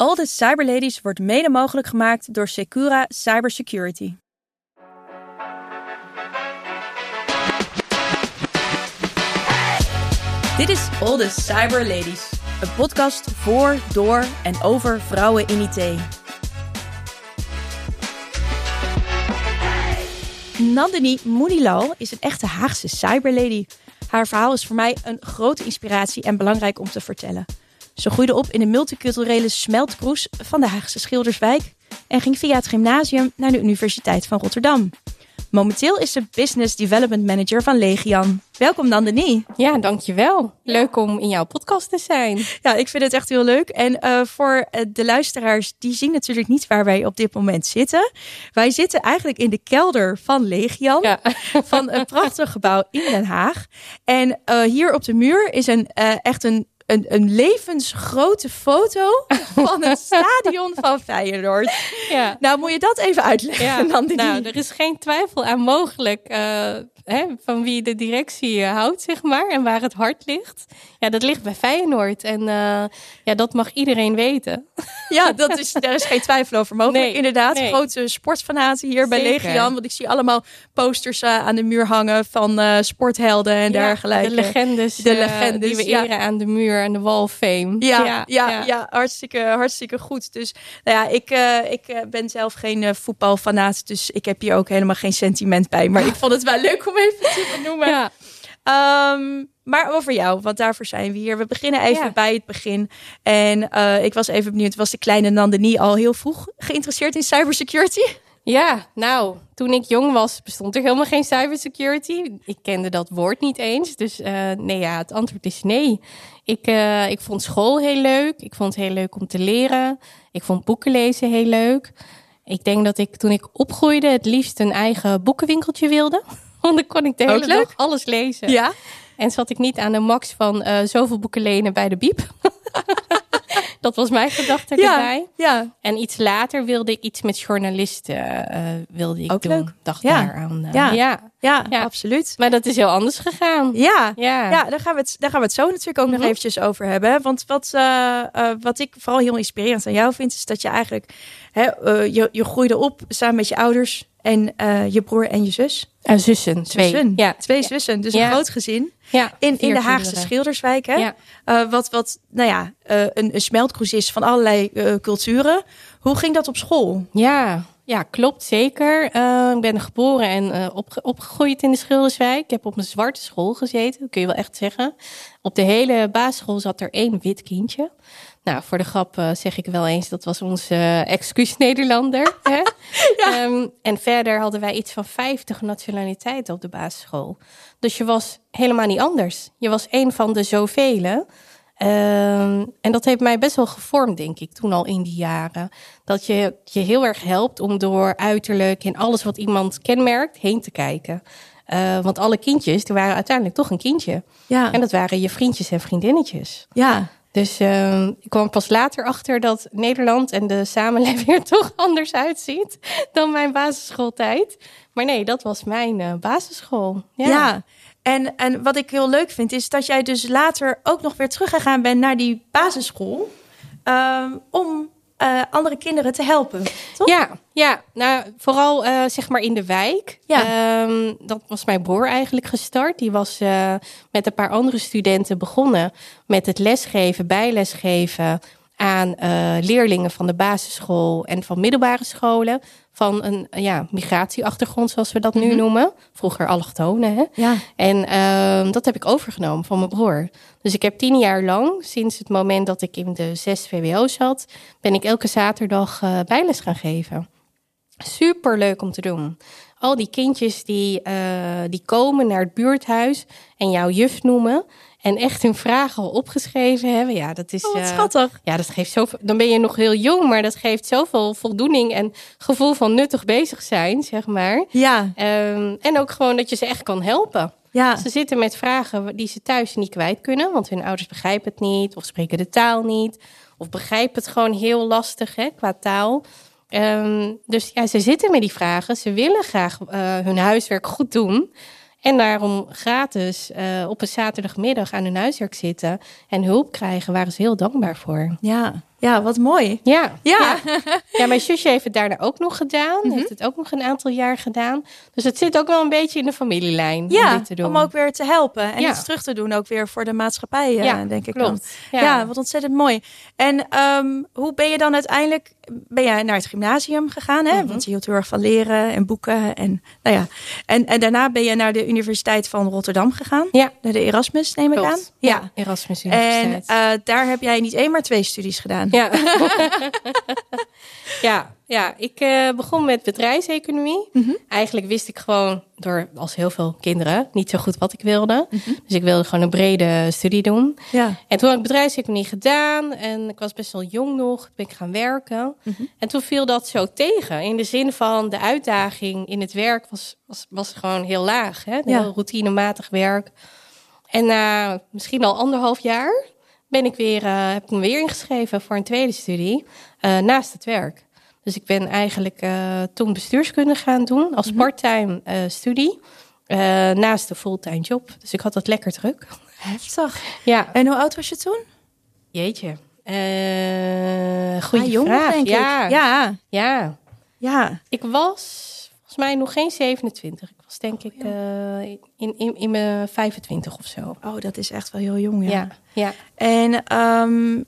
All the Cyberladies wordt mede mogelijk gemaakt door Secura Cybersecurity. Dit is All the Cyberladies, een podcast voor, door en over vrouwen in IT. Nandini Moenilal is een echte Haagse cyberlady. Haar verhaal is voor mij een grote inspiratie en belangrijk om te vertellen. Ze groeide op in de multiculturele smeltkroes van de Haagse Schilderswijk en ging via het gymnasium naar de Universiteit van Rotterdam. Momenteel is ze Business Development Manager van Legian. Welkom Nandini. Ja, dankjewel. Leuk om in jouw podcast te zijn. Ja, ik vind het echt heel leuk. En uh, voor uh, de luisteraars, die zien natuurlijk niet waar wij op dit moment zitten. Wij zitten eigenlijk in de kelder van Legian. Ja. Van een prachtig gebouw in Den Haag. En uh, hier op de muur is een, echt een een, een levensgrote foto van het stadion van Feyenoord. Ja. Nou, moet je dat even uitleggen, ja. Nou, er is geen twijfel aan mogelijk. Uh, hè, van wie de directie uh, houdt, zeg maar, en waar het hart ligt. Ja, dat ligt bij Feyenoord. En uh, ja, dat mag iedereen weten. Ja, dat is, daar is geen twijfel over mogelijk. Nee, Inderdaad, nee. grote sportfanaten hier Zeker. bij Legian. Want ik zie allemaal posters uh, aan de muur hangen van uh, sporthelden en ja, dergelijke. De legendes, de legendes die we eren ja. aan de muur en de wall of fame. Ja, ja, ja, ja. hartstikke, hartstikke goed. Dus nou ja, ik, ik ben zelf geen voetbalfanaat, dus ik heb hier ook helemaal geen sentiment bij. Maar ik vond het wel leuk om even te benoemen. Ja. Um, maar over jou, want daarvoor zijn we hier. We beginnen even ja. bij het begin. En uh, ik was even benieuwd, was de kleine Nandini al heel vroeg geïnteresseerd in cybersecurity? Ja, nou, toen ik jong was, bestond er helemaal geen cybersecurity. Ik kende dat woord niet eens. Dus uh, nee, ja, het antwoord is nee. Ik, uh, ik vond school heel leuk. Ik vond het heel leuk om te leren. Ik vond boeken lezen heel leuk. Ik denk dat ik toen ik opgroeide het liefst een eigen boekenwinkeltje wilde. Want dan kon ik de hele dag alles lezen. Ja? En zat ik niet aan de max van uh, zoveel boeken lenen bij de Biep. dat was mijn gedachte ja, erbij. Ja. En iets later wilde ik iets met journalisten uh, wilde ik Ook doen. Leuk. Dacht ja. daar aan. Uh, ja. Ja. Ja, ja, absoluut. Maar dat is heel anders gegaan. Ja, ja. ja daar, gaan we het, daar gaan we het zo natuurlijk ook mm -hmm. nog eventjes over hebben. Want wat, uh, uh, wat ik vooral heel inspirerend aan jou vind, is dat je eigenlijk, hè, uh, je, je groeide op samen met je ouders en je broer en je zus. En zussen, twee. Zussen. Ja. Twee zussen, dus ja. een groot gezin. Ja, in, in de Haagse kinderen. Schilderswijk. Hè? Ja. Uh, wat, wat, nou ja, uh, een, een smeltkroes is van allerlei uh, culturen. Hoe ging dat op school? Ja, ja klopt zeker. ik ben geboren en opge opgegroeid in de Schilderswijk. Ik heb op een zwarte school gezeten, kun je wel echt zeggen. Op de hele basisschool zat er één wit kindje. Nou, voor de grap uh, zeg ik wel eens, dat was onze uh, excuus Nederlander. Hè? ja. um, en verder hadden wij iets van 50 nationaliteiten op de basisschool. Dus je was helemaal niet anders. Je was een van de zoveel. Um, en dat heeft mij best wel gevormd, denk ik, toen al in die jaren. Dat je je heel erg helpt om door uiterlijk en alles wat iemand kenmerkt heen te kijken. Uh, want alle kindjes, die waren uiteindelijk toch een kindje. Ja. En dat waren je vriendjes en vriendinnetjes. Ja. Dus uh, ik kwam pas later achter dat Nederland en de samenleving er toch anders uitziet dan mijn basisschooltijd. Maar nee, dat was mijn uh, basisschool. Ja. En, en wat ik heel leuk vind, is dat jij dus later ook nog weer teruggegaan bent naar die basisschool. Um, om uh, andere kinderen te helpen. Toch? Ja, ja, nou vooral uh, zeg maar in de wijk. Ja. Um, dat was mijn broer eigenlijk gestart. Die was uh, met een paar andere studenten begonnen met het lesgeven, bijlesgeven aan leerlingen van de basisschool en van middelbare scholen. Van een ja, migratieachtergrond, zoals we dat nu mm -hmm. noemen. Vroeger allochtonen. Hè? Ja. En uh, dat heb ik overgenomen van mijn broer. Dus ik heb tien jaar lang, sinds het moment dat ik in de zes VWO zat, ben ik elke zaterdag uh, bijles gaan geven. Super leuk om te doen. Al die kindjes die, uh, die komen naar het buurthuis en jouw juf noemen. En echt hun vragen al opgeschreven hebben. Ja, dat is. Oh, wat schattig. Uh, ja, dat geeft zoveel. Dan ben je nog heel jong, maar dat geeft zoveel voldoening en gevoel van nuttig bezig zijn, zeg maar. Ja. Um, en ook gewoon dat je ze echt kan helpen. Ja. Ze zitten met vragen die ze thuis niet kwijt kunnen, want hun ouders begrijpen het niet, of spreken de taal niet, of begrijpen het gewoon heel lastig hè, qua taal. Um, dus ja, ze zitten met die vragen. Ze willen graag uh, hun huiswerk goed doen. En daarom gratis uh, op een zaterdagmiddag aan hun huiswerk zitten en hulp krijgen, waren ze heel dankbaar voor. Ja, Ja, wat mooi. Ja. Ja. Ja, ja mijn zusje heeft het daarna ook nog gedaan. Mhm. Heeft het ook nog een aantal jaar gedaan. Dus het zit ook wel een beetje in de familielijn om Ja, dit te doen. om ook weer te helpen en Ja. iets terug te doen, ook weer voor de maatschappij, eh, ja, denk ik dan. klopt. Ja. wat ontzettend mooi. En ehm, hoe ben je dan uiteindelijk, ben jij naar het gymnasium gegaan? Hè? Mhm. Want je hield heel erg van leren en boeken. En, nou ja. en, en daarna ben je naar de Universiteit van Rotterdam gegaan. Ja. Naar de Erasmus, neem ik Klopt. aan. Ja, Erasmus En Universiteit. eh, daar heb jij niet één, maar twee studies gedaan. Ja. ja, ja, ik eh, begon met bedrijfseconomie. Mhm. Eigenlijk wist ik gewoon, door als heel veel kinderen, niet zo goed wat ik wilde. Mhm. Dus ik wilde gewoon een brede studie doen. Ja. En toen had ik bedrijfseconomie gedaan en ik was best wel jong nog. Toen ben ik gaan werken. Mhm. En toen viel dat zo tegen. In de zin van de uitdaging in het werk was, was, was gewoon heel laag. Hè? Ja. Heel routinematig werk. En na misschien al anderhalf jaar ben ik weer, eh, heb ik me weer ingeschreven voor een tweede studie eh, naast het werk. Dus ik ben eigenlijk eh, toen bestuurskunde gaan doen als parttime eh, studie. naast de fulltime job. Dus ik had het lekker druk. Heftig. Ja, En hoe oud was je toen? jeetje. Goeie Ah, jong, vraag. denk ja, ik. Ja. ja. Ja. Ik was volgens mij nog geen 27. Ik was denk ik eh, in, in, in mijn 25 of zo. Oh, dat is echt wel heel jong, ja. Ja, ja. En ehm,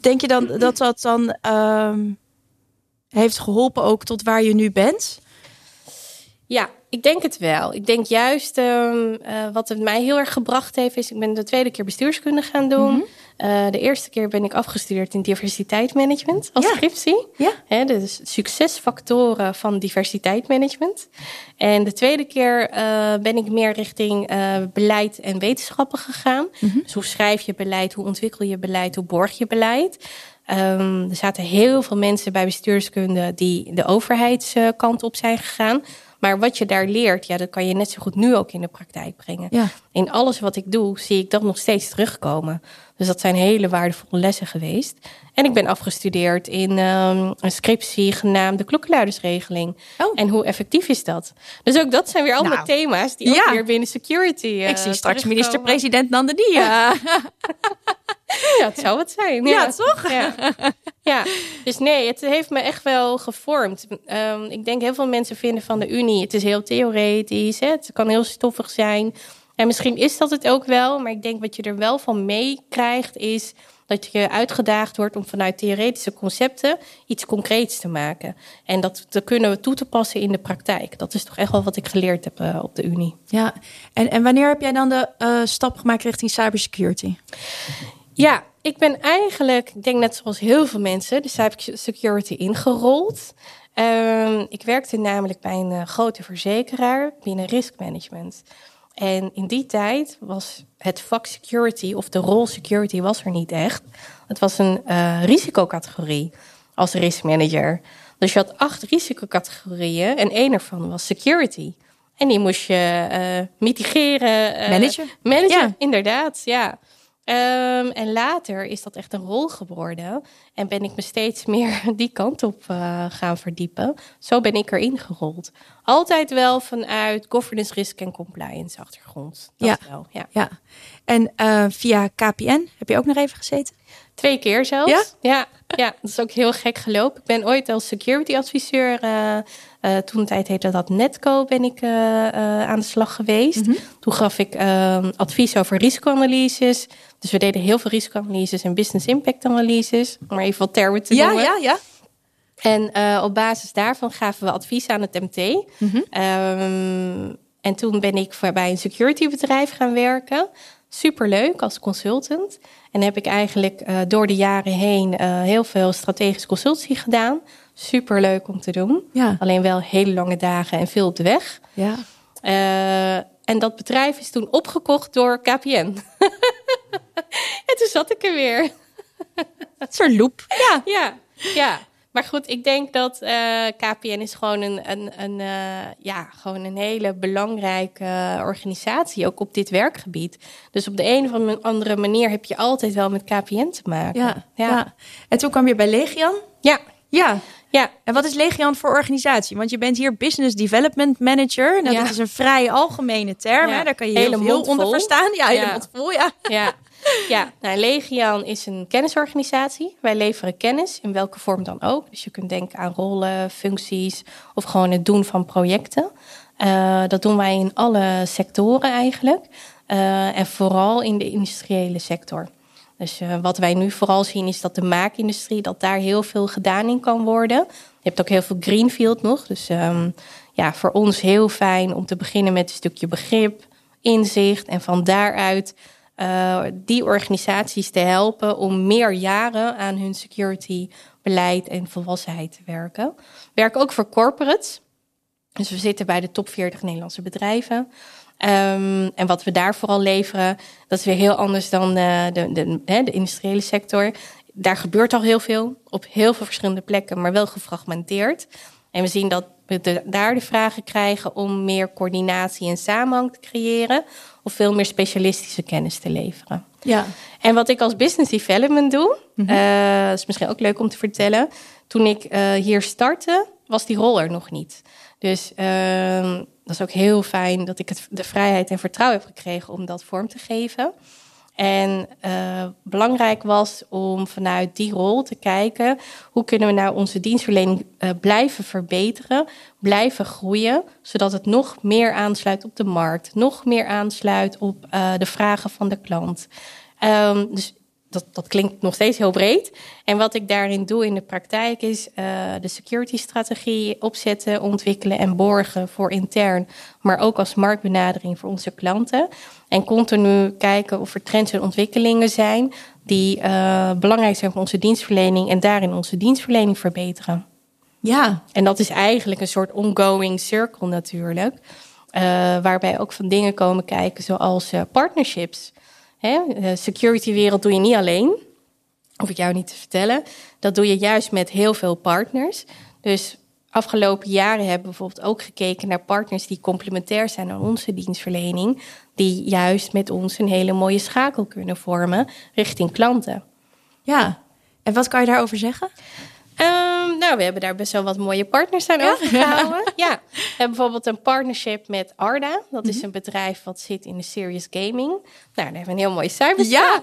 denk je dan dat dat dan ehm, heeft geholpen ook tot waar je nu bent? Ja, ik denk het wel. Ik denk juist ehm, eh, wat het mij heel erg gebracht heeft, is ik ben de tweede keer bestuurskunde gaan doen. Mhm. Eh, de eerste keer ben ik afgestudeerd in diversiteitsmanagement als Ja. scriptie. Ja. Hè, dus succesfactoren van diversiteitsmanagement. En de tweede keer eh, ben ik meer richting eh, beleid en wetenschappen gegaan. Mhm. Dus hoe schrijf je beleid, hoe ontwikkel je beleid, hoe borg je beleid. Ehm, er zaten heel veel mensen bij bestuurskunde die de overheidskant op zijn gegaan. Maar wat je daar leert, ja, dat kan je net zo goed nu ook in de praktijk brengen. Ja. In alles wat ik doe, zie ik dat nog steeds terugkomen. Dus dat zijn hele waardevolle lessen geweest. En ik ben afgestudeerd in ehm, een scriptie genaamd de klokkenluidersregeling. Oh. En hoe effectief is dat? Dus ook dat zijn weer allemaal Nou, thema's die ook weer binnen security. eh, ik zie straks minister-president Nandini. Ja. Het zou het zijn. Ja, toch? Ja. ja, dus nee, het heeft me echt wel gevormd. Ehm, ik denk heel veel mensen vinden van de Unie, het is heel theoretisch, hè? het kan heel stoffig zijn. En misschien is dat het ook wel, maar ik denk wat je er wel van meekrijgt is dat je uitgedaagd wordt om vanuit theoretische concepten iets concreets te maken. En dat te kunnen we toe te passen in de praktijk. Dat is toch echt wel wat ik geleerd heb eh, op de Unie. ja. En, en wanneer heb jij dan de eh, stap gemaakt richting cybersecurity? Ja, ik ben eigenlijk, ik denk net zoals heel veel mensen, de cybersecurity ingerold. Ehm, ik werkte namelijk bij een eh, grote verzekeraar binnen risk management. En in die tijd was het vak security of de rol security was er niet echt. Het was een eh, risicocategorie als risk manager. Dus je had acht risicocategorieën en één ervan was security. En die moest je eh, mitigeren. eh, Managen. Managen, Ja. inderdaad, ja. Ehm, en later is dat echt een rol geworden. En ben ik me steeds meer die kant op eh, gaan verdiepen. Zo ben ik erin gerold. Altijd wel vanuit governance, risk en compliance achtergrond. Dat Ja. wel, ja. Ja. En eh, via KPN heb je ook nog even gezeten? Twee keer zelfs. Ja? Ja, ja, dat is ook heel gek gelopen. Ik ben ooit als security adviseur, eh toen de tijd heette dat Netco, ben ik aan de slag geweest. Mhm. Toen gaf ik eh, advies over risicoanalyses. Dus we deden heel veel risicoanalyses en business impact analyses. Om maar even wat termen te Ja, noemen. ja, ja. En eh, op basis daarvan gaven we advies aan het MT. Mhm. Ehm, en toen ben ik voor, bij een securitybedrijf gaan werken. Superleuk als consultant. En heb ik eigenlijk eh, door de jaren heen eh, heel veel strategische consultie gedaan. Superleuk om te doen. Ja. Alleen wel hele lange dagen en veel op de weg. ja. En dat bedrijf is toen opgekocht door KPN. en toen zat ik er weer. Een loop. Ja. Ja, ja. Maar goed, ik denk dat eh, KPN is gewoon een, een, een, eh, ja, gewoon een hele belangrijke organisatie, ook op dit werkgebied. Dus op de een of andere manier heb je altijd wel met KPN te maken. Ja. ja. ja. En toen kwam je bij Legian. ja. Ja. ja. En wat is Legian voor organisatie? Want je bent hier Business Development Manager. Nou, Ja. dat is een vrij algemene term. Ja. Hè? Daar kan je Hele heel veel onder verstaan. Ja, hele Ja. mond vol, ja. ja. Ja, nou, Legian is een kennisorganisatie. Wij leveren kennis, in welke vorm dan ook. Dus je kunt denken aan rollen, functies of gewoon het doen van projecten. Uh, dat doen wij in alle sectoren eigenlijk. Uh, en vooral in de industriële sector. Dus uh, wat wij nu vooral zien is dat de maakindustrie, dat daar heel veel gedaan in kan worden. Je hebt ook heel veel greenfield nog. Dus um, ja, voor ons heel fijn om te beginnen met een stukje begrip, inzicht en van daaruit uh, die organisaties te helpen om meer jaren aan hun security beleid en volwassenheid te werken. We werken ook voor corporates. Dus we zitten bij de top 40 Nederlandse bedrijven. Um, en wat we daar vooral leveren, dat is weer heel anders dan de, de, de, de, industriële sector. Daar gebeurt al heel veel, op heel veel verschillende plekken, maar wel gefragmenteerd. En we zien dat we de, daar de vragen krijgen om meer coördinatie en samenhang te creëren, of veel meer specialistische kennis te leveren. Ja. En wat ik als business development doe, mm -hmm. uh, is misschien ook leuk om te vertellen. Toen ik uh, hier startte, was die rol er nog niet. Dus uh, dat is ook heel fijn dat ik het, de vrijheid en vertrouwen heb gekregen om dat vorm te geven. En uh, belangrijk was om vanuit die rol te kijken hoe kunnen we nou onze dienstverlening uh, blijven verbeteren, blijven groeien, zodat het nog meer aansluit op de markt, nog meer aansluit op uh, de vragen van de klant. Um, dus dat, dat klinkt nog steeds heel breed. En wat ik daarin doe in de praktijk is de security strategie opzetten, ontwikkelen en borgen voor intern, maar ook als marktbenadering voor onze klanten. En continu kijken of er trends en ontwikkelingen zijn die uh, belangrijk zijn voor onze dienstverlening en daarin onze dienstverlening verbeteren. Ja. En dat is eigenlijk een soort ongoing circle natuurlijk. Uh, waarbij ook van dingen komen kijken zoals partnerships. De security wereld doe je niet alleen. Hoef ik jou niet te vertellen. Dat doe je juist met heel veel partners. Dus afgelopen jaren hebben bijvoorbeeld ook gekeken naar partners die complementair zijn aan onze dienstverlening. Die juist met ons een hele mooie schakel kunnen vormen richting klanten. Ja, en wat kan je daarover zeggen? Um, nou, we hebben daar best wel wat mooie partners aan ja? overgehouden. ja, we hebben bijvoorbeeld een partnership met Arda. Dat is een bedrijf wat zit in de serious gaming. Nou, daar hebben we een heel mooie cyber. Ja,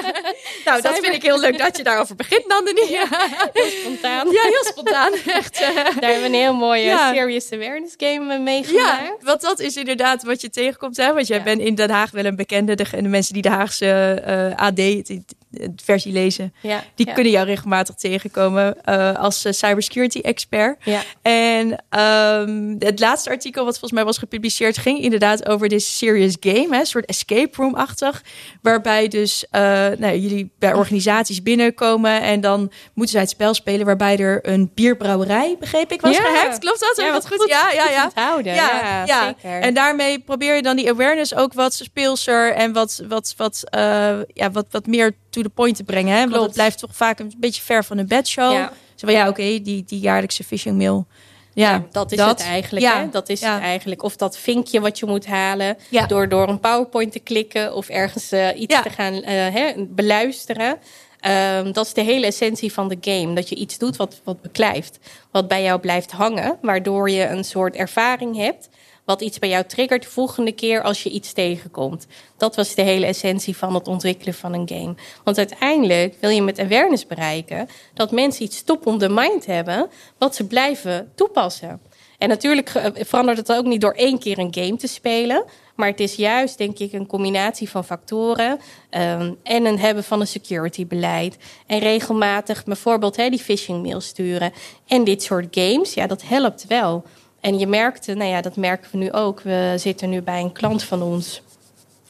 nou, dat vind ik heel leuk dat je daarover begint, Nandini. Ja, heel spontaan. Ja, heel spontaan. Echt. Uh... Daar hebben we een heel mooie ja. serious awareness game meegemaakt. Ja, want dat is inderdaad wat je tegenkomt. Hè? Want jij bent in Den Haag wel een bekende. De, de mensen die de Haagse uh, AD, het versie lezen, ja, die ja. kunnen jou regelmatig tegenkomen uh, als uh, cybersecurity expert. Ja. En um, het laatste artikel wat volgens mij was gepubliceerd ging inderdaad over dit serious game, hè, een soort escape room-achtig, waarbij dus uh, nou, jullie bij organisaties binnenkomen en dan moeten zij het spel spelen waarbij er een bierbrouwerij, begreep ik, was ja. gehackt. Klopt dat? Ja, wat goed, goed? Ja, ja, ja. Houden. Ja, ja, ja. Zeker. En daarmee probeer je dan die awareness ook wat speelser en wat, wat, wat, uh, ja, wat, wat meer to the point te brengen. Hè? Want het blijft toch vaak een beetje ver van een bedshow. Ja. Zo van ja, oké, okay, die, die jaarlijkse phishing mail. Ja, ja, dat is dat. het eigenlijk. Ja. Hè? Dat is Ja. het eigenlijk. Of dat vinkje wat je moet halen door, door een PowerPoint te klikken of ergens eh, iets te gaan eh, hè, beluisteren. Ehm, dat is de hele essentie van de game. Dat je iets doet wat, wat beklijft. Wat bij jou blijft hangen. Waardoor je een soort ervaring hebt. Wat iets bij jou triggert de volgende keer als je iets tegenkomt. Dat was de hele essentie van het ontwikkelen van een game. Want uiteindelijk wil je met awareness bereiken dat mensen iets top on the mind hebben. wat ze blijven toepassen. En natuurlijk ge- verandert het ook niet door één keer een game te spelen. Maar het is juist, denk ik, een combinatie van factoren. Um, en een hebben van een security beleid. En regelmatig bijvoorbeeld die phishing mail sturen. En dit soort games, ja, dat helpt wel. En je merkte, nou ja, dat merken we nu ook. We zitten nu bij een klant van ons.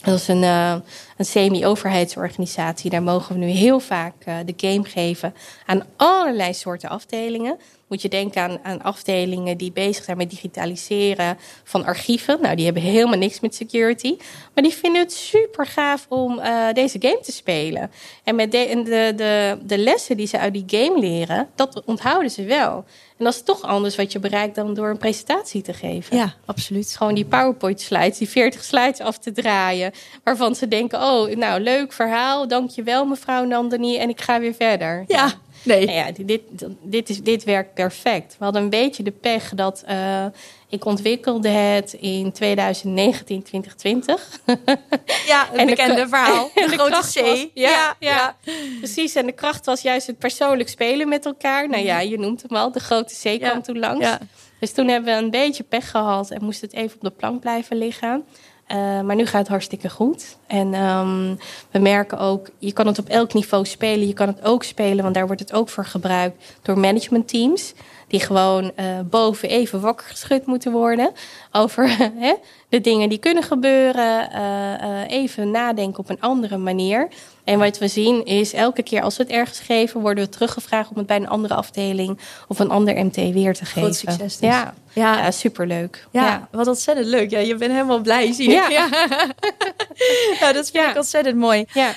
Dat is een, uh, een semi-overheidsorganisatie. Daar mogen we nu heel vaak uh, de game geven aan allerlei soorten afdelingen. Moet je denken aan, aan afdelingen die bezig zijn met digitaliseren van archieven. Nou, die hebben helemaal niks met security. Maar die vinden het super gaaf om uh, deze game te spelen. En met de, de, de, de lessen die ze uit die game leren, dat onthouden ze wel. En dat is toch anders wat je bereikt dan door een presentatie te geven. Ja, absoluut. Gewoon die PowerPoint-slides, die 40 slides af te draaien. Waarvan ze denken: oh, nou, leuk verhaal. Dankjewel, mevrouw Nandini. En ik ga weer verder. Ja. Nee. Nou ja, dit, dit, is, dit werkt perfect. We hadden een beetje de pech dat uh, ik ontwikkelde het in 2019, 2020. Ja, een bekende verhaal. De, de grote C. Was, ja, ja, ja, precies. En de kracht was juist het persoonlijk spelen met elkaar. Nou ja, je noemt hem al. De grote C kwam toen langs. Dus toen hebben we een beetje pech gehad en moest het even op de plank blijven liggen. Uh, maar nu gaat het hartstikke goed. En um, we merken ook, je kan het op elk niveau spelen. Je kan het ook spelen, want daar wordt het ook voor gebruikt door managementteams. Die gewoon uh, boven even wakker geschud moeten worden over de dingen die kunnen gebeuren. Uh, even nadenken op een andere manier. En wat we zien is, elke keer als we het ergens geven, worden we teruggevraagd om het bij een andere afdeling of een ander MT weer te geven. Groot succes. Dus. Ja. Ja. ja, superleuk. Ja, ja, wat ontzettend leuk. Ja, je bent helemaal blij, zie Ja. ja. ja dat vind ik ontzettend mooi. Ja.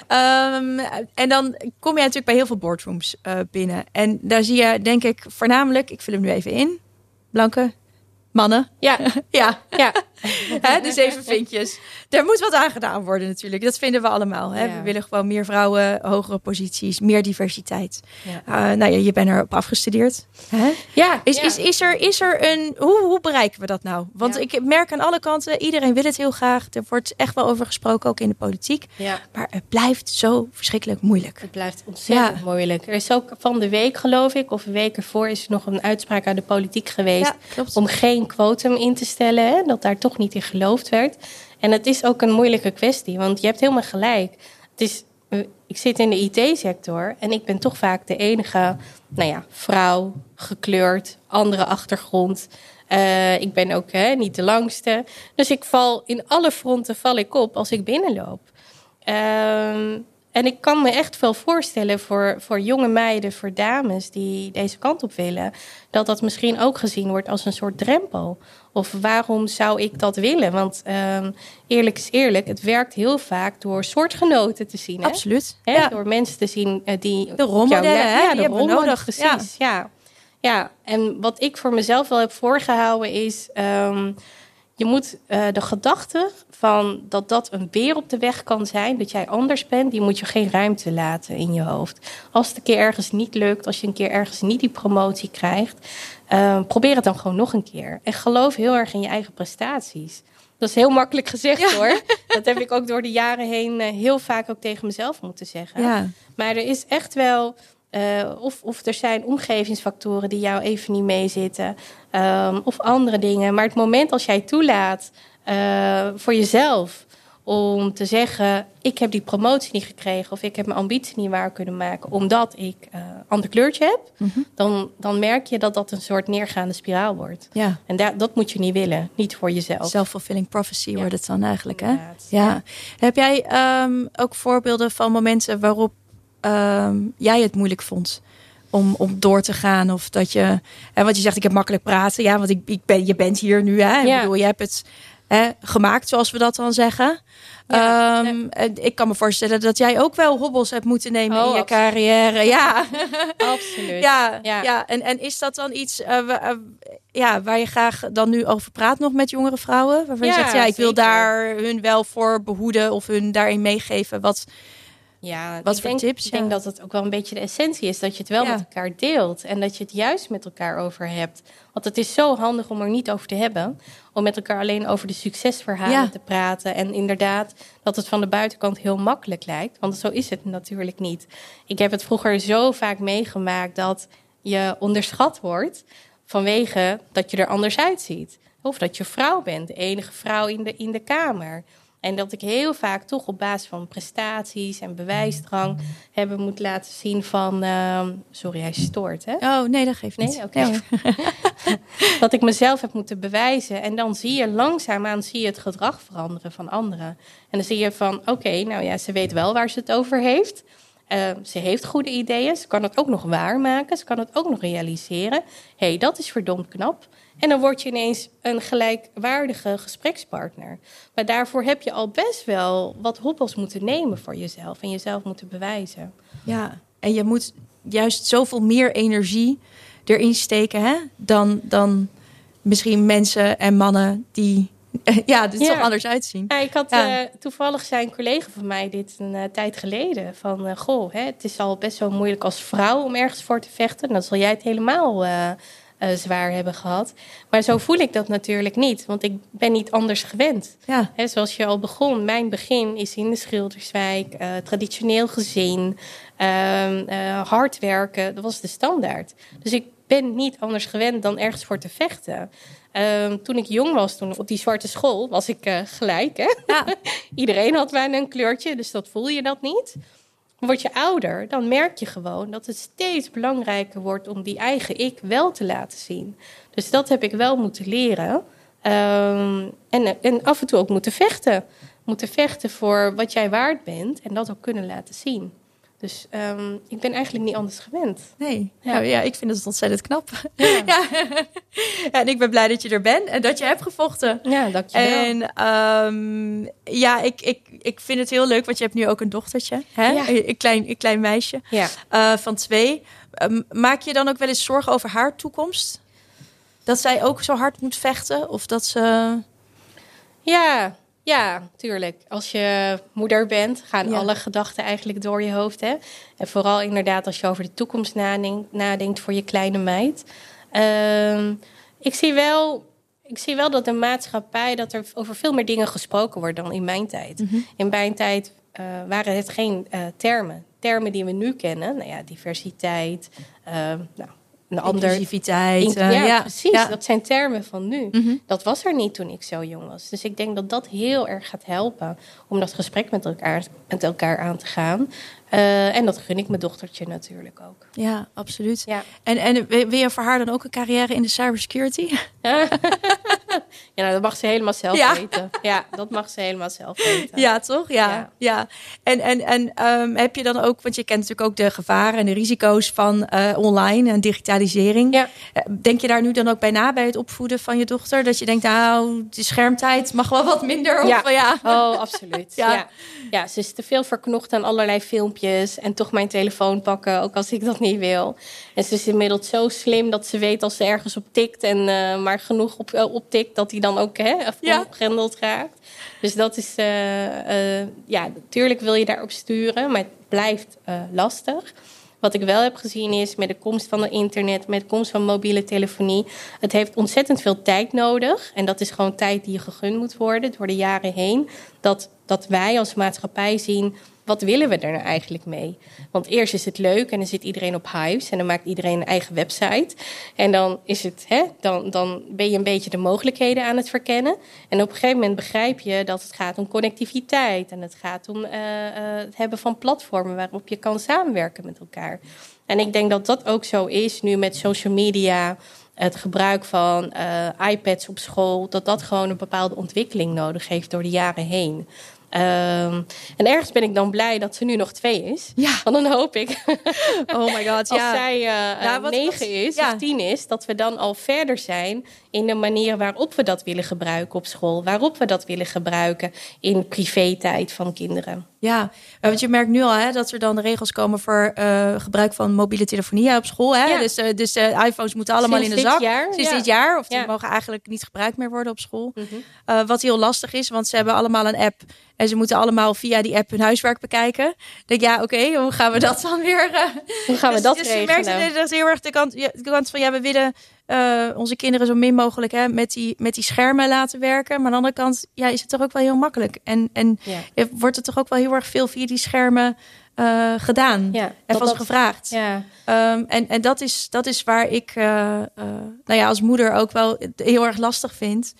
Um, en dan kom je natuurlijk bij heel veel boardrooms uh, binnen. En daar zie je, denk ik, voornamelijk, ik vul hem nu even in, blanke mannen. Ja, ja. ja. hè, de zeven vinkjes. Er moet wat aan gedaan worden natuurlijk. Dat vinden we allemaal. Hè? Ja. We willen gewoon meer vrouwen, hogere posities, meer diversiteit. Ja. Uh, nou ja, je bent erop afgestudeerd. Hè? Ja, Is. Is, is, er, is er een... Hoe, hoe bereiken we dat nou? Want ik merk aan alle kanten, iedereen wil het heel graag. Er wordt echt wel over gesproken, ook in de politiek. ja. Maar het blijft zo verschrikkelijk moeilijk. Het blijft ontzettend moeilijk. Er is ook van de week, geloof ik, of een week ervoor, is er nog een uitspraak uit de politiek geweest. Om geen quotum in te stellen, hè, dat daar toch niet in geloofd werd. En het is ook een moeilijke kwestie, want je hebt helemaal gelijk. Het is, ik zit in de IT-sector en ik ben toch vaak de enige nou ja, vrouw, gekleurd, andere achtergrond. Eh, ik ben ook hè, niet de langste. Dus ik val in alle fronten val ik op als ik binnenloop. Ehm, en ik kan me echt veel voorstellen voor, voor jonge meiden, voor dames die deze kant op willen, dat dat misschien ook gezien wordt als een soort drempel. Of waarom zou ik dat willen? Want ehm, eerlijk is eerlijk, het werkt heel vaak door soortgenoten te zien. Hè? Absoluut. Hè? Ja. Door mensen te zien eh, die. De rolmodellen, Ja, die de rolmodellen, nodig. Precies, ja. ja. en wat ik voor mezelf wel heb voorgehouden is. ehm, je moet eh, de gedachte van dat dat een beer op de weg kan zijn, dat jij anders bent, die moet je geen ruimte laten in je hoofd. Als het een keer ergens niet lukt, als je een keer ergens niet die promotie krijgt, eh, probeer het dan gewoon nog een keer. En geloof heel erg in je eigen prestaties. Dat is heel makkelijk gezegd hoor. Dat heb ik ook door de jaren heen eh, heel vaak ook tegen mezelf moeten zeggen. Ja. Maar er is echt wel. eh, of, of er zijn omgevingsfactoren die jou even niet meezitten. ehm, of andere dingen. Maar het moment als jij toelaat eh, voor jezelf om te zeggen: Ik heb die promotie niet gekregen. of ik heb mijn ambitie niet waar kunnen maken. omdat ik eh ander kleurtje heb. Mhm. Dan, dan merk je dat dat een soort neergaande spiraal wordt. ja. En daar, dat moet je niet willen. Niet voor jezelf. Self-fulfilling prophecy Ja. wordt het dan eigenlijk, hè? Ja. Heb jij ehm, ook voorbeelden van momenten waarop ehm, jij het moeilijk vond om, om door te gaan? Of dat je, hè, want je zegt ik heb makkelijk praten. Ja, want ik, ik ben, je bent hier nu, hè? Ik Ja. bedoel, je hebt het hè, gemaakt, zoals we dat dan zeggen. Ja, Ehm, Ik kan me voorstellen dat jij ook wel hobbels hebt moeten nemen Oh, in je absoluut. carrière. Ja, Absoluut. ja, ja. Ja. En, en is dat dan iets eh, ja, waar je graag dan nu over praat nog met jongere vrouwen? Waarvan je Ja, zegt, ja, ik wil daar hun wel voor behoeden of hun daarin meegeven. Wat, Ja, Wat ik voor denk, tips, Ik denk dat het ook wel een beetje de essentie is. Dat je het wel Ja. met elkaar deelt. En dat je het juist met elkaar over hebt. Want het is zo handig om er niet over te hebben. Om met elkaar alleen over de succesverhalen Ja. te praten. En inderdaad, dat het van de buitenkant heel makkelijk lijkt. Want zo is het natuurlijk niet. Ik heb het vroeger zo vaak meegemaakt dat je onderschat wordt. Vanwege dat je er anders uitziet. Of dat je vrouw bent, de enige vrouw in de, in de kamer. En dat ik heel vaak toch op basis van prestaties en bewijsdrang hebben moet laten zien van... ehm, sorry, hij stoort, hè? oh nee, dat geeft niet. Nee, oké. dat ik mezelf heb moeten bewijzen. En dan zie je langzaamaan zie je het gedrag veranderen van anderen. En dan zie je van, oké, nou ja, ze weet wel waar ze het over heeft. Eh, ze heeft goede ideeën. Ze kan het ook nog waarmaken. Ze kan het ook nog realiseren. Hé, hey, dat is verdomd knap. En dan word je ineens een gelijkwaardige gesprekspartner. Maar daarvoor heb je al best wel wat hobbels moeten nemen voor jezelf. En jezelf moeten bewijzen. Ja, en je moet juist zoveel meer energie erin steken hè? Dan, dan misschien mensen en mannen die ja, dit toch anders uitzien. Ja, ik had uh, toevallig zijn collega van mij dit een uh, tijd geleden. Van, uh, goh, hè, het is al best wel moeilijk als vrouw om ergens voor te vechten. Dan zal jij het helemaal zwaar hebben gehad. Maar zo voel ik dat natuurlijk niet. Want ik ben niet anders gewend. Ja. Hè, zoals je al begon. Mijn begin is in de Schilderswijk. traditioneel gezin. Ehm, hard werken. Dat was de standaard. Dus ik ben niet anders gewend dan ergens voor te vechten. Ehm, toen ik jong was, toen op die zwarte school, was ik uh, gelijk. Hè? Ja. Iedereen had bijna een kleurtje, dus dat voel je dat niet. Word je ouder, dan merk je gewoon dat het steeds belangrijker wordt om die eigen ik wel te laten zien. Dus dat heb ik wel moeten leren. Um, en, en af en toe ook moeten vechten. Moeten vechten voor wat jij waard bent en dat ook kunnen laten zien. Dus um, ik ben eigenlijk niet anders gewend. Nee, ja, nou, ja ik vind het ontzettend knap. Ja. ja. en ik ben blij dat je er bent en dat je hebt gevochten. Ja, dankjewel. En um, ja, ik, ik, ik vind het heel leuk, want je hebt nu ook een dochtertje. Hè? Ja. Een, klein, een klein meisje ja. Uh, van twee. Um, maak je dan ook wel eens zorgen over haar toekomst? Dat zij ook zo hard moet vechten? Of dat ze... Ja, ja, tuurlijk. Als je moeder bent, gaan alle gedachten eigenlijk door je hoofd. Hè? En vooral inderdaad als je over de toekomst nadenkt, nadenkt voor je kleine meid. Uh, ik, zie wel, ik zie wel dat de maatschappij, dat er over veel meer dingen gesproken wordt dan in mijn tijd. Mhm. In mijn tijd uh, waren het geen uh, termen. Termen die we nu kennen, nou ja, diversiteit, uh, nou, een ander. Inclusiviteit. ja, ja, precies. Dat zijn termen van nu. Mhm. Dat was er niet toen ik zo jong was. Dus ik denk dat dat heel erg gaat helpen om dat gesprek met elkaar, met elkaar aan te gaan. Uh, en dat gun ik mijn dochtertje natuurlijk ook. Ja, absoluut. Ja. En, en wil je voor haar dan ook een carrière in de cybersecurity? ja, nou, dat mag ze helemaal zelf ja. weten. Ja, dat mag ze helemaal zelf weten. Ja, toch? Ja. ja. ja. En, en, en um, heb je dan ook, want je kent natuurlijk ook de gevaren en de risico's van uh, online en digitalisering. Ja. Denk je daar nu dan ook bij na bij het opvoeden van je dochter? Dat je denkt, nou, de schermtijd mag wel wat minder. Of, ja. ja. Oh, absoluut. ja. ja. Ja. ze is te veel verknocht aan allerlei filmpjes en toch mijn telefoon pakken, ook als ik dat niet wil. En ze is inmiddels zo slim dat ze weet als ze ergens op tikt en uh, maar genoeg op, uh, op tikt, dat hij dan ook hè, Ja. opgrendeld raakt. Dus dat is, uh, ja, natuurlijk wil je daarop sturen, maar het blijft lastig. Wat ik wel heb gezien is met de komst van het internet, met de komst van mobiele telefonie. Het heeft ontzettend veel tijd nodig. En dat is gewoon tijd die je gegund moet worden door de jaren heen. Dat, dat wij als maatschappij zien wat willen we er nou eigenlijk mee? Want eerst is het leuk en dan zit iedereen op Hives en dan maakt iedereen een eigen website. En dan, is het, hè, dan, dan ben je een beetje de mogelijkheden aan het verkennen. En op een gegeven moment begrijp je dat het gaat om connectiviteit en het gaat om uh, uh, het hebben van platformen waarop je kan samenwerken met elkaar. En ik denk dat dat ook zo is nu met social media het gebruik van uh, iPads op school, dat dat gewoon een bepaalde ontwikkeling nodig heeft door de jaren heen. Um, en ergens ben ik dan blij dat ze nu nog twee is. Ja. Want dan hoop ik, oh my god, als ja. zij uh, ja, wat, negen wat, is ja. of tien is, dat we dan al verder zijn in de manier waarop we dat willen gebruiken op school. Waarop we dat willen gebruiken in privé-tijd van kinderen. Ja, want je merkt nu al hè, dat er dan de regels komen voor uh, gebruik van mobiele telefonie op school. Hè? Ja. Dus, uh, dus uh, iPhones moeten allemaal Sinds in de zak. Dit jaar, Sinds ja. dit jaar. Of die Ja. mogen eigenlijk niet gebruikt meer worden op school. Mm -hmm. Uh, wat heel lastig is, want ze hebben allemaal een app. En ze moeten allemaal via die app hun huiswerk bekijken. Ik denk ja, oké, okay, hoe gaan we dat dan weer? Hoe gaan we dus, dat dus regelen? Je merkt dat heel erg de kant, de kant van ja, we willen uh, onze kinderen zo min mogelijk hè, met, die, met die schermen laten werken. Maar aan de andere kant ja, is het toch ook wel heel makkelijk. En, en ja. wordt er toch ook wel heel erg veel via die schermen uh, gedaan. Ja, en vast gevraagd. Ja. Um, en en dat, is, dat is waar ik uh, nou ja, als moeder ook wel heel erg lastig vind.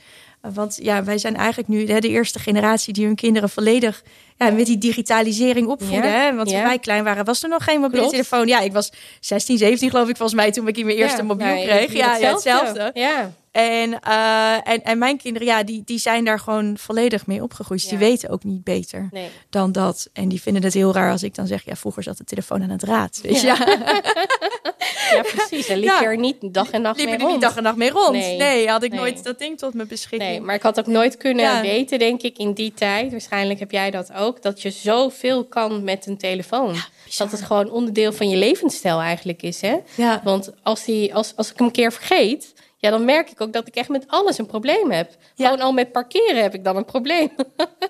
Want ja, wij zijn eigenlijk nu hè, de eerste generatie die hun kinderen volledig ja, met die digitalisering opvoeden. Ja, hè? Want ja. toen wij klein waren, was er nog geen mobiele Klopt. telefoon. Ja, ik was 16, 17 geloof ik volgens mij toen ik mijn eerste mobiel kreeg. Ja, hetzelfde. Ja. En, uh, en, en mijn kinderen, ja, die, die zijn daar gewoon volledig mee opgegroeid. Ja. Die weten ook niet beter Nee. dan dat. En die vinden het heel raar als ik dan zeg, ja, vroeger zat de telefoon aan het raad. Weet je? Ja. Precies. En liep Ja. je er niet dag en nacht Liepen mee er niet rond. dag en nacht mee rond. Nee. Nee, had ik Nee. nooit dat ding tot mijn beschikking. Nee, maar ik had ook nooit kunnen weten, denk ik, in die tijd. Waarschijnlijk heb jij dat ook. Dat je zoveel kan met een telefoon. dat het gewoon onderdeel van je levensstijl eigenlijk is. Hè? Ja. Want als, die, als, als ik hem een keer vergeet. Ja, dan merk ik ook dat ik echt met alles een probleem heb. Gewoon al met parkeren heb ik dan een probleem.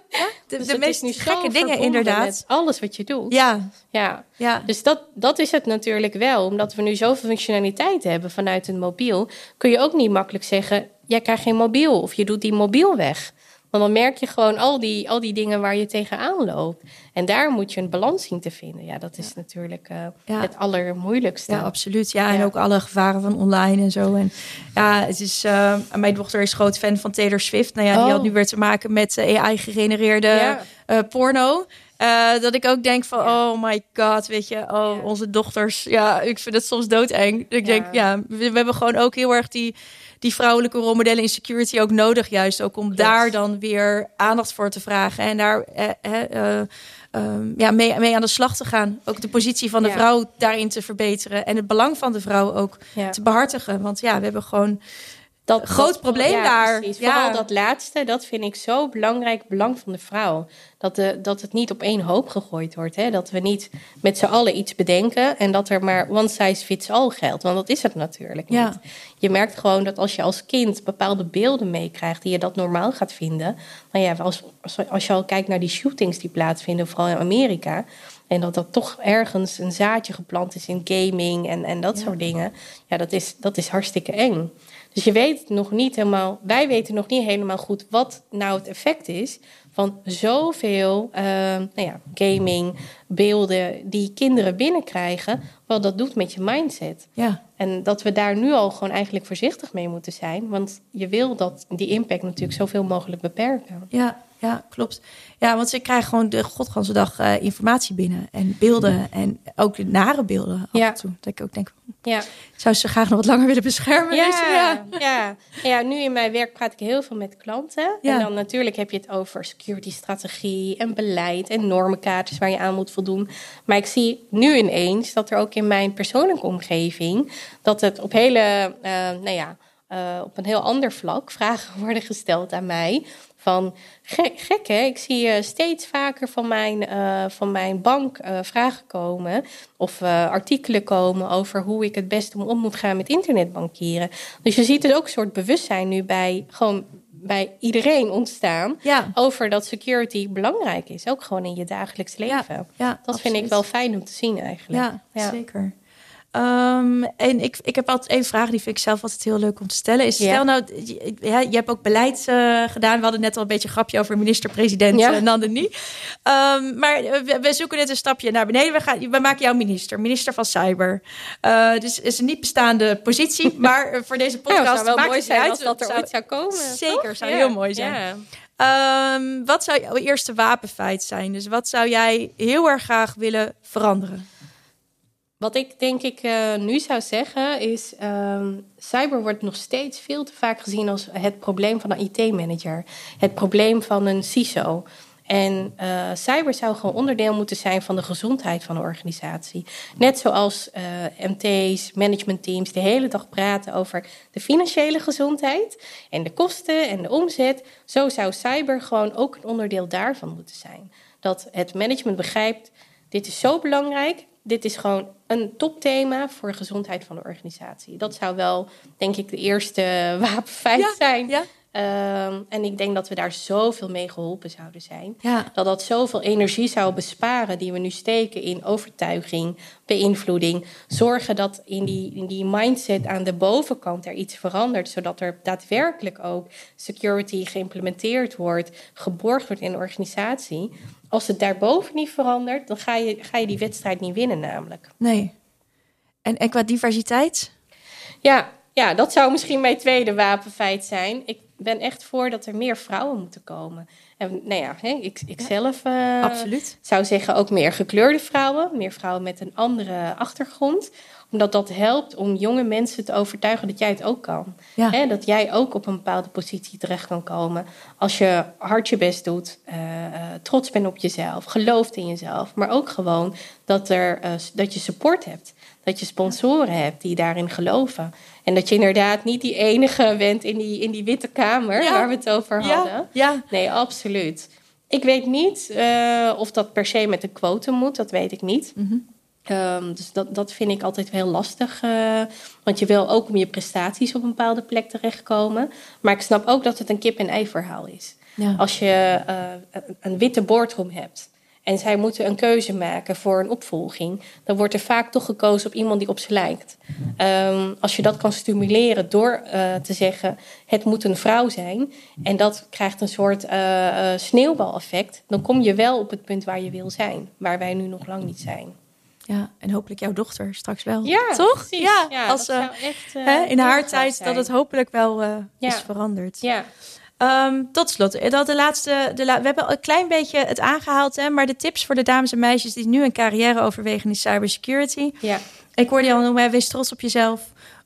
Ja, de, dus de meest nu gekke dingen inderdaad. alles wat je doet. Ja. ja. ja. Dus dat, dat is het natuurlijk wel. Omdat we nu zoveel functionaliteit hebben vanuit een mobiel... kun je ook niet makkelijk zeggen... jij krijgt geen mobiel of je doet die mobiel weg. Want dan merk je gewoon al die, al die dingen waar je tegenaan loopt. En daar moet je een balans zien te vinden. Ja, dat is natuurlijk uh, het allermoeilijkste. Ja, absoluut. Ja, en ook alle gevaren van online en zo. En ja, het is. Uh, mijn dochter is groot fan van Taylor Swift. Nou ja, die had oh. nu weer te maken met AI-gegenereerde uh, porno. Uh, dat ik ook denk van, oh my god, weet je, oh, onze dochters. Ja, ik vind het soms doodeng. Ik denk, ja, we, we, hebben gewoon ook heel erg die die vrouwelijke rolmodellen in security ook nodig, juist ook om daar dan weer aandacht voor te vragen en daar eh, eh, ehm, ja, mee, mee aan de slag te gaan. Ook de positie van de vrouw daarin te verbeteren en het belang van de vrouw ook te behartigen. Want ja, we hebben gewoon dat groot probleem ja, daar. Precies. Ja. Vooral dat laatste, dat vind ik zo belangrijk, belang van de vrouw. Dat, de, dat het niet op één hoop gegooid wordt. Hè? Dat we niet met z'n allen iets bedenken en dat er maar one size fits all geldt. Want dat is het natuurlijk niet. Je merkt gewoon dat als je als kind bepaalde beelden meekrijgt die je dat normaal gaat vinden. Nou ja, als, als je al kijkt naar die shootings die plaatsvinden, vooral in Amerika. En dat dat toch ergens een zaadje geplant is in gaming en, en dat soort dingen. Ja, dat is, dat is hartstikke eng. Dus je weet nog niet helemaal, wij weten nog niet helemaal goed wat nou het effect is van zoveel uh, nou ja, gaming, beelden die kinderen binnenkrijgen, wat dat doet met je mindset. Ja. En dat we daar nu al gewoon eigenlijk voorzichtig mee moeten zijn, want je wil dat die impact natuurlijk zoveel mogelijk beperken. Ja, ja, klopt. Ja, want ze krijgen gewoon de godganse dag uh, informatie binnen. En beelden. En ook de nare beelden af ja. en toe. Dat ik ook denk, ja. zou ze graag nog wat langer willen beschermen? Ja, ja. ja. ja. nu in mijn werk praat ik heel veel met klanten. Ja. En dan natuurlijk heb je het over security strategie en beleid en normenkaartjes waar je aan moet voldoen. Maar ik zie nu ineens dat er ook in mijn persoonlijke omgeving... dat het op hele, uh, nou ja... Uh, op een heel ander vlak vragen worden gesteld aan mij van gek, gek hè, ik zie uh, steeds vaker van mijn, uh, van mijn bank uh, vragen komen of artikelen komen over hoe ik het beste om moet gaan met internetbankieren. Dus je ziet dus ook een soort bewustzijn nu bij gewoon bij iedereen ontstaan ja. over dat security belangrijk is, ook gewoon in je dagelijks leven. Ja, ja dat vind ik wel fijn om te zien eigenlijk. Ja, zeker. Um, en ik, ik heb altijd één vraag, die vind ik zelf altijd heel leuk om te stellen. Is stel nou, je, je hebt ook beleid uh, gedaan. We hadden net al een beetje een grapje over minister-president ja. uh, Nandini. Um, maar we, we, zoeken net een stapje naar beneden. We, gaan, we maken jou minister, minister van Cyber. Uh, dus het is een niet bestaande positie. maar voor deze podcast ja, zou wel mooi zijn uit, als dat er zou, ooit zou komen. Zeker, zou heel mooi zijn. Um, wat zou jouw eerste wapenfeit zijn? Dus wat zou jij heel erg graag willen veranderen? Wat ik denk ik uh, nu zou zeggen is, um, cyber wordt nog steeds veel te vaak gezien als het probleem van een IT-manager, het probleem van een CISO. En uh, cyber zou gewoon onderdeel moeten zijn van de gezondheid van een organisatie. Net zoals uh, MT's, managementteams de hele dag praten over de financiële gezondheid en de kosten en de omzet. Zo zou cyber gewoon ook een onderdeel daarvan moeten zijn. Dat het management begrijpt, dit is zo belangrijk, dit is gewoon een topthema voor de gezondheid van de organisatie. Dat zou wel, denk ik, de eerste wapenfeit zijn. Ja. Ehm, en ik denk dat we daar zoveel mee geholpen zouden zijn. Dat dat zoveel energie zou besparen die we nu steken in overtuiging, beïnvloeding. Zorgen dat in die, in die mindset aan de bovenkant er iets verandert, zodat er daadwerkelijk ook security geïmplementeerd wordt, geborgd wordt in de organisatie. Als het daarboven niet verandert, dan ga je, ga je die wedstrijd niet winnen, namelijk. Nee. En, en qua diversiteit? Ja, ja, dat zou misschien mijn tweede wapenfeit zijn. Ik ben echt voor dat er meer vrouwen moeten komen. En nou ja, ik, ik zelf uh, Absoluut. zou zeggen ook meer gekleurde vrouwen. Meer vrouwen met een andere achtergrond omdat dat helpt om jonge mensen te overtuigen dat jij het ook kan. Ja. dat jij ook op een bepaalde positie terecht kan komen. Als je hard je best doet, uh, trots bent op jezelf, gelooft in jezelf. Maar ook gewoon dat, er, uh, dat je support hebt. Dat je sponsoren hebt die daarin geloven. En dat je inderdaad niet die enige bent in die, in die witte kamer waar we het over hadden. Ja. Nee, absoluut. Ik weet niet uh, of dat per se met een quote moet, dat weet ik niet. Mm Ehm, dus dat, dat vind ik altijd heel lastig. Uh, want je wil ook om je prestaties op een bepaalde plek terechtkomen. Maar ik snap ook dat het een kip-en-ei verhaal is. Ja. Als je uh, een witte boardroom hebt en zij moeten een keuze maken voor een opvolging, dan wordt er vaak toch gekozen op iemand die op ze lijkt. Um, als je dat kan stimuleren door uh, te zeggen: het moet een vrouw zijn, en dat krijgt een soort sneeuwbaleffect, dan kom je wel op het punt waar je wil zijn, waar wij nu nog lang niet zijn. Ja, en hopelijk jouw dochter straks wel. Ja, toch? Precies. Ja, als uh, echt, uh, hè, in haar tijd dat het hopelijk wel uh, ja. is veranderd. Ja. Um, tot slot, dat de laatste, de la we hebben een klein beetje het aangehaald, hè, maar de tips voor de dames en meisjes die nu een carrière overwegen in cybersecurity. Ja. Ik hoorde je al noemen, wees trots op jezelf,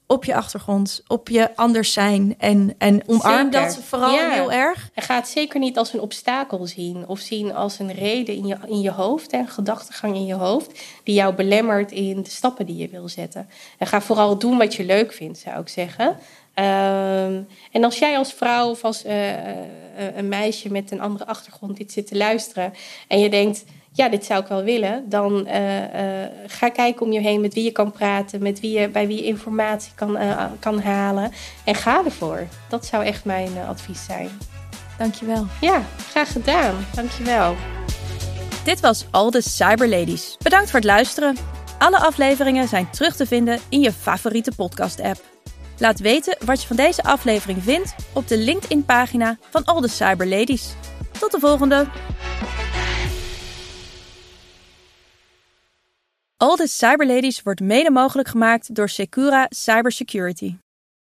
op je achtergrond, op je anders zijn en, en omarm zeker. dat vooral ja. heel erg. En ga het zeker niet als een obstakel zien of zien als een reden in je, in je hoofd en gedachtegang in je hoofd die jou belemmert in de stappen die je wil zetten. En ga vooral doen wat je leuk vindt, zou ik zeggen. Um, en als jij als vrouw of als uh, een meisje met een andere achtergrond dit zit te luisteren en je denkt, ja, dit zou ik wel willen, dan uh, ga kijken om je heen met wie je kan praten, met wie je, bij wie je informatie kan, kan halen en ga ervoor. Dat zou echt mijn advies zijn. Dankjewel. Ja, graag gedaan. Dankjewel. Dit was Al de Cyber Ladies. Bedankt voor het luisteren. Alle afleveringen zijn terug te vinden in je favoriete podcast-app. Laat weten wat je van deze aflevering vindt op de LinkedIn-pagina van All the Cyber Ladies. Tot de volgende! All the Cyber Ladies wordt mede mogelijk gemaakt door Secura Cybersecurity.